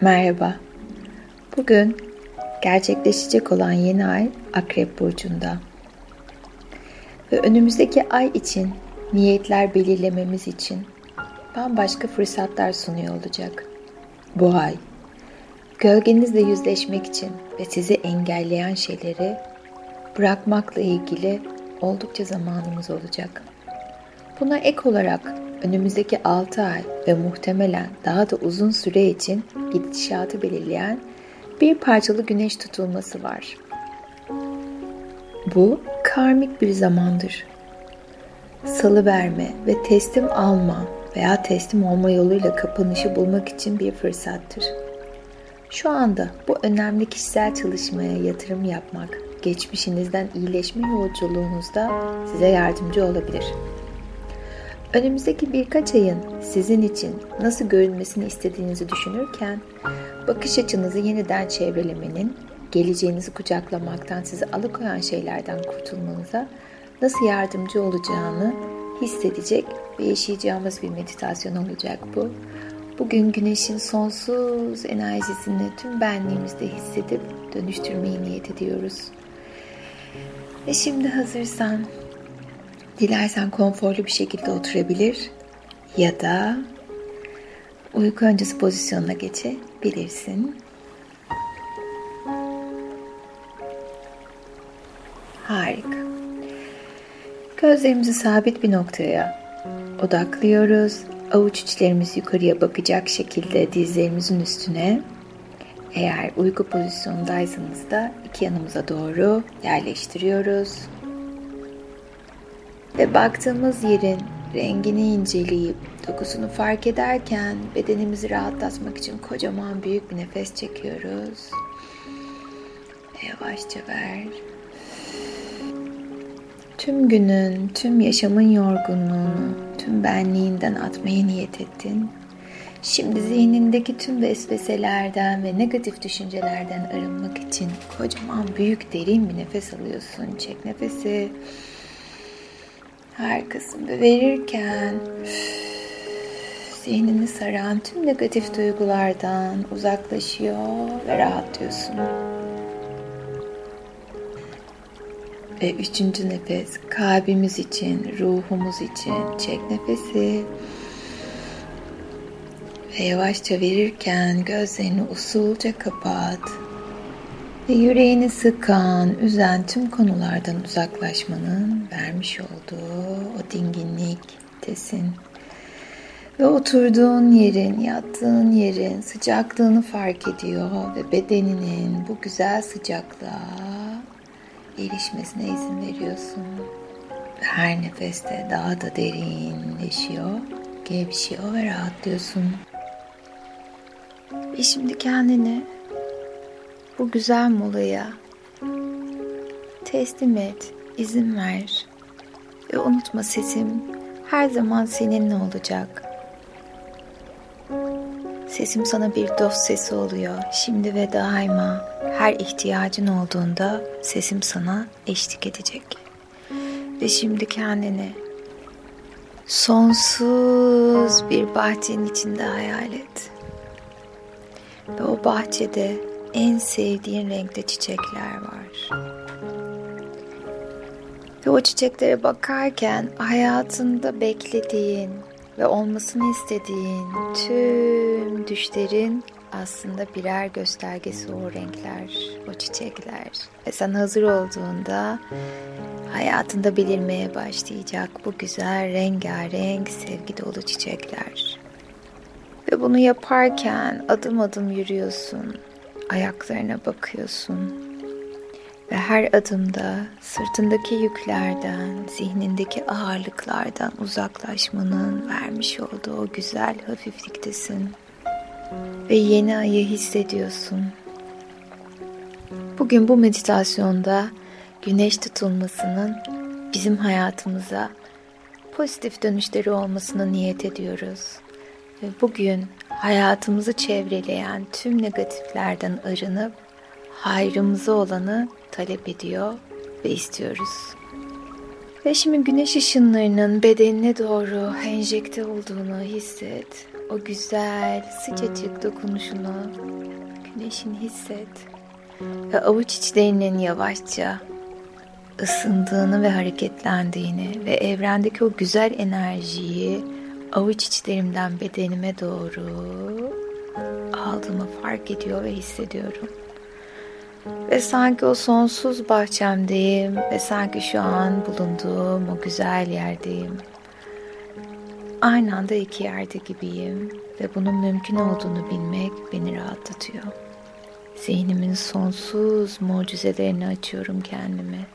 Merhaba. Bugün gerçekleşecek olan yeni ay Akrep Burcu'nda. Ve önümüzdeki ay için niyetler belirlememiz için bambaşka fırsatlar sunuyor olacak. Bu ay gölgenizle yüzleşmek için ve sizi engelleyen şeyleri bırakmakla ilgili oldukça zamanımız olacak. Buna ek olarak önümüzdeki 6 ay ve muhtemelen daha da uzun süre için gidişatı belirleyen bir parçalı güneş tutulması var. Bu karmik bir zamandır. Salı verme ve teslim alma veya teslim olma yoluyla kapanışı bulmak için bir fırsattır. Şu anda bu önemli kişisel çalışmaya yatırım yapmak, geçmişinizden iyileşme yolculuğunuzda size yardımcı olabilir. Önümüzdeki birkaç ayın sizin için nasıl görünmesini istediğinizi düşünürken bakış açınızı yeniden çevrelemenin, geleceğinizi kucaklamaktan sizi alıkoyan şeylerden kurtulmanıza nasıl yardımcı olacağını hissedecek ve yaşayacağımız bir meditasyon olacak bu. Bugün güneşin sonsuz enerjisini tüm benliğimizde hissedip dönüştürmeyi niyet ediyoruz. Ve şimdi hazırsan dilersen konforlu bir şekilde oturabilir ya da uyku öncesi pozisyonuna geçebilirsin. Harika. Gözlerimizi sabit bir noktaya odaklıyoruz. Avuç içlerimiz yukarıya bakacak şekilde dizlerimizin üstüne eğer uyku pozisyondaysanız da iki yanımıza doğru yerleştiriyoruz. Ve baktığımız yerin rengini inceleyip dokusunu fark ederken bedenimizi rahatlatmak için kocaman büyük bir nefes çekiyoruz. Yavaşça ver. Tüm günün, tüm yaşamın yorgunluğunu, tüm benliğinden atmaya niyet ettin. Şimdi zihnindeki tüm vesveselerden ve negatif düşüncelerden arınmak için kocaman büyük derin bir nefes alıyorsun. Çek nefesi. Harikasın. Ve verirken zihnini saran tüm negatif duygulardan uzaklaşıyor ve rahatlıyorsun. Ve üçüncü nefes kalbimiz için, ruhumuz için çek nefesi. Ve yavaşça verirken gözlerini usulca kapat. Ve yüreğini sıkan, üzen tüm konulardan uzaklaşmanın vermiş olduğu o dinginlik, tesin. Ve oturduğun yerin, yattığın yerin sıcaklığını fark ediyor ve bedeninin bu güzel sıcaklığa erişmesine izin veriyorsun. Her nefeste daha da derinleşiyor, gevşiyor ve rahatlıyorsun. Ve şimdi kendini bu güzel molaya teslim et, izin ver. Ve unutma sesim her zaman seninle olacak. Sesim sana bir dost sesi oluyor. Şimdi ve daima her ihtiyacın olduğunda sesim sana eşlik edecek. Ve şimdi kendini sonsuz bir bahçenin içinde hayal et. Ve o bahçede en sevdiğin renkte çiçekler var. Ve o çiçeklere bakarken hayatında beklediğin ve olmasını istediğin tüm düşlerin aslında birer göstergesi o renkler, o çiçekler. Ve sen hazır olduğunda hayatında belirmeye başlayacak bu güzel rengarenk sevgi dolu çiçekler. Ve bunu yaparken adım adım yürüyorsun. Ayaklarına bakıyorsun. Ve her adımda sırtındaki yüklerden, zihnindeki ağırlıklardan uzaklaşmanın vermiş olduğu o güzel hafifliktesin. Ve yeni ayı hissediyorsun. Bugün bu meditasyonda güneş tutulmasının bizim hayatımıza pozitif dönüşleri olmasını niyet ediyoruz. Ve bugün hayatımızı çevreleyen tüm negatiflerden arınıp hayrımıza olanı talep ediyor ve istiyoruz. Ve şimdi güneş ışınlarının bedenine doğru enjekte olduğunu hisset. o güzel sıcacık dokunuşunu güneşin hisset ve avuç içlerinin yavaşça ısındığını ve hareketlendiğini ve evrendeki o güzel enerjiyi avuç içlerimden bedenime doğru aldığımı fark ediyor ve hissediyorum. Ve sanki o sonsuz bahçemdeyim ve sanki şu an bulunduğum o güzel yerdeyim. Aynı anda iki yerde gibiyim ve bunun mümkün olduğunu bilmek beni rahatlatıyor. Zihnimin sonsuz mucizelerini açıyorum kendime.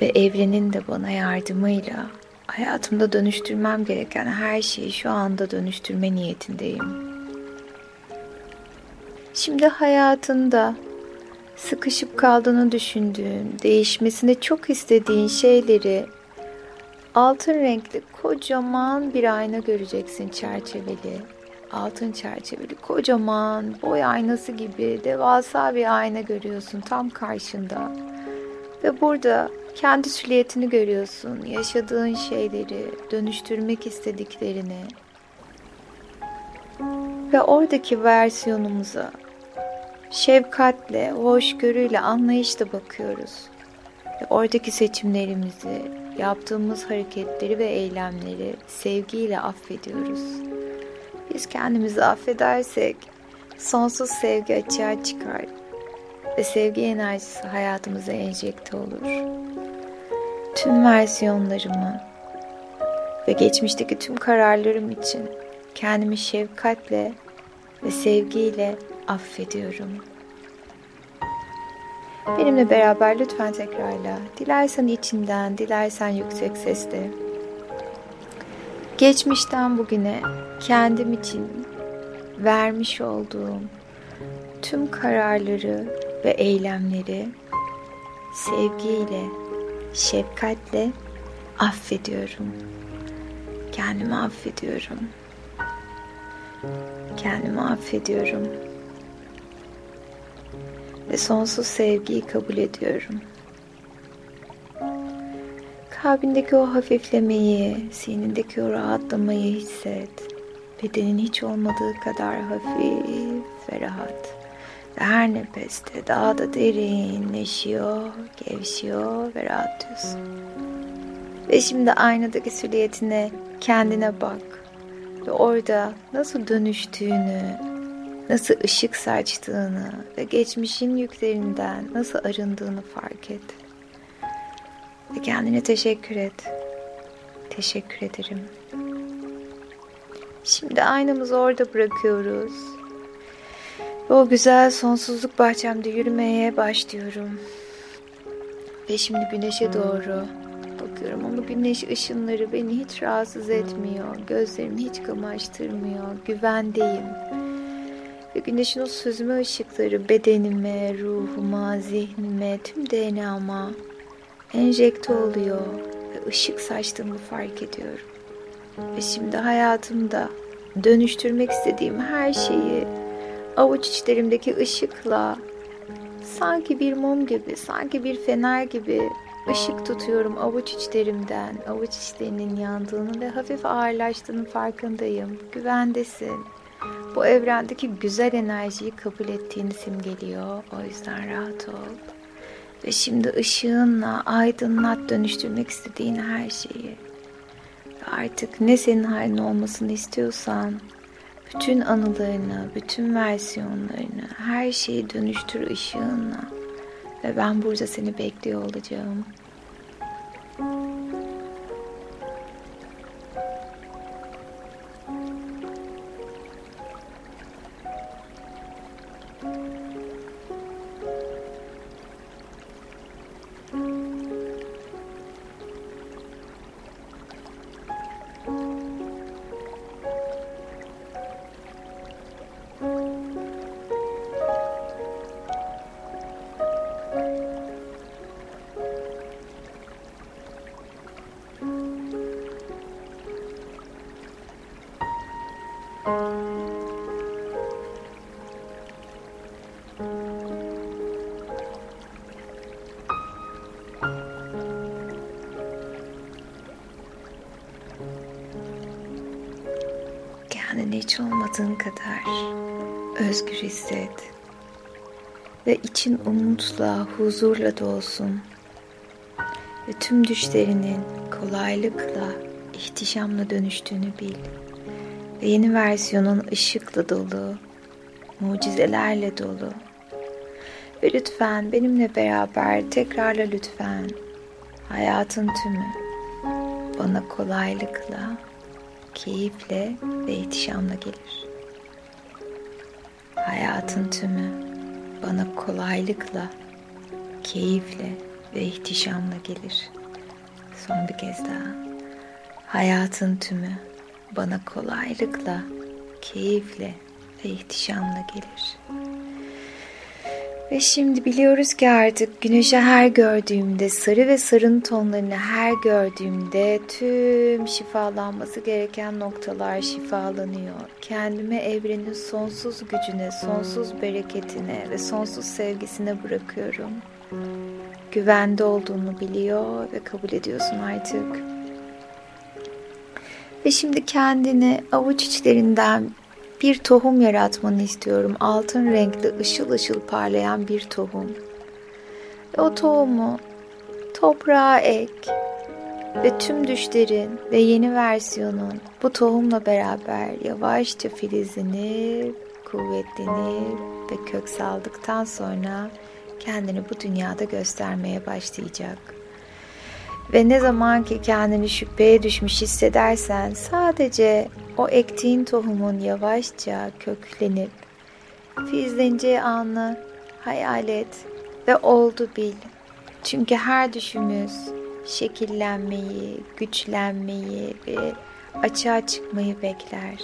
Ve evrenin de bana yardımıyla hayatımda dönüştürmem gereken her şeyi şu anda dönüştürme niyetindeyim. Şimdi hayatında sıkışıp kaldığını düşündüğün, değişmesini çok istediğin şeyleri altın renkli kocaman bir ayna göreceksin çerçeveli. Altın çerçeveli kocaman boy aynası gibi devasa bir ayna görüyorsun tam karşında. Ve burada kendi süliyetini görüyorsun, yaşadığın şeyleri, dönüştürmek istediklerini. Ve oradaki versiyonumuza şefkatle, hoşgörüyle, anlayışla bakıyoruz. Ve oradaki seçimlerimizi, yaptığımız hareketleri ve eylemleri sevgiyle affediyoruz. Biz kendimizi affedersek sonsuz sevgi açığa çıkar ve sevgi enerjisi hayatımıza enjekte olur. Tüm versiyonlarımı ve geçmişteki tüm kararlarım için kendimi şefkatle ve sevgiyle affediyorum. Benimle beraber lütfen tekrarla. Dilersen içinden, dilersen yüksek sesle. Geçmişten bugüne kendim için vermiş olduğum tüm kararları ve eylemleri sevgiyle, şefkatle affediyorum. Kendimi affediyorum. Kendimi affediyorum ve sonsuz sevgiyi kabul ediyorum. Kalbindeki o hafiflemeyi, zihnindeki o rahatlamayı hisset. Bedenin hiç olmadığı kadar hafif ve rahat. Her nefeste daha da derinleşiyor, gevşiyor ve rahatlıyorsun. Ve şimdi aynadaki silüetine kendine bak. Ve orada nasıl dönüştüğünü, nasıl ışık saçtığını ve geçmişin yüklerinden nasıl arındığını fark et. Ve kendine teşekkür et. Teşekkür ederim. Şimdi aynamızı orada bırakıyoruz. O güzel sonsuzluk bahçemde yürümeye başlıyorum. Ve şimdi güneşe doğru bakıyorum ama güneş ışınları beni hiç rahatsız etmiyor. Gözlerimi hiç kamaştırmıyor. Güvendeyim ve güneşin o süzme ışıkları bedenime, ruhuma, zihnime, tüm DNA'ma enjekte oluyor ve ışık saçtığımı fark ediyorum. Ve şimdi hayatımda dönüştürmek istediğim her şeyi avuç içlerimdeki ışıkla sanki bir mum gibi, sanki bir fener gibi ışık tutuyorum avuç içlerimden. Avuç içlerinin yandığını ve hafif ağırlaştığını farkındayım. Güvendesin bu evrendeki güzel enerjiyi kabul ettiğini simgeliyor. O yüzden rahat ol. Ve şimdi ışığınla aydınlat dönüştürmek istediğin her şeyi. Ve artık ne senin halin olmasını istiyorsan bütün anılarını, bütün versiyonlarını, her şeyi dönüştür ışığınla. Ve ben burada seni bekliyor olacağım. Hiç olmadığın kadar özgür hisset. Ve için umutla, huzurla dolsun. Ve tüm düşlerinin kolaylıkla, ihtişamla dönüştüğünü bil. Ve yeni versiyonun ışıkla dolu, mucizelerle dolu. Ve lütfen benimle beraber tekrarla lütfen. Hayatın tümü bana kolaylıkla, keyifle ve ihtişamla gelir. Hayatın tümü bana kolaylıkla, keyifle ve ihtişamla gelir. Son bir kez daha. Hayatın tümü bana kolaylıkla, keyifle ve ihtişamla gelir. Ve şimdi biliyoruz ki artık güneşi her gördüğümde, sarı ve sarın tonlarını her gördüğümde tüm şifalanması gereken noktalar şifalanıyor. Kendime evrenin sonsuz gücüne, sonsuz bereketine ve sonsuz sevgisine bırakıyorum. Güvende olduğunu biliyor ve kabul ediyorsun artık. Ve şimdi kendini avuç içlerinden bir tohum yaratmanı istiyorum. Altın renkli, ışıl ışıl parlayan bir tohum. Ve o tohumu toprağa ek ve tüm düşlerin ve yeni versiyonun bu tohumla beraber yavaşça filizlenip, kuvvetlenip ve kök saldıktan sonra kendini bu dünyada göstermeye başlayacak. Ve ne zaman ki kendini şüpheye düşmüş hissedersen sadece o ektiğin tohumun yavaşça köklenip filizleneceği anı hayal et ve oldu bil. Çünkü her düşümüz şekillenmeyi, güçlenmeyi ve açığa çıkmayı bekler.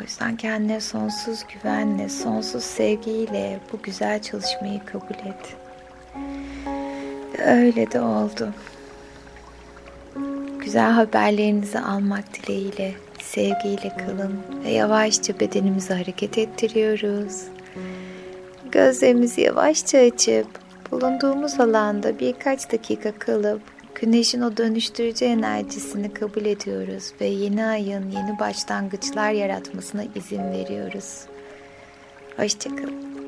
O yüzden kendine sonsuz güvenle, sonsuz sevgiyle bu güzel çalışmayı kabul et. Öyle de oldu. Güzel haberlerinizi almak dileğiyle sevgiyle kalın ve yavaşça bedenimizi hareket ettiriyoruz. Gözlerimizi yavaşça açıp bulunduğumuz alanda birkaç dakika kalıp güneşin o dönüştürücü enerjisini kabul ediyoruz ve yeni ayın yeni başlangıçlar yaratmasına izin veriyoruz. Hoşçakalın.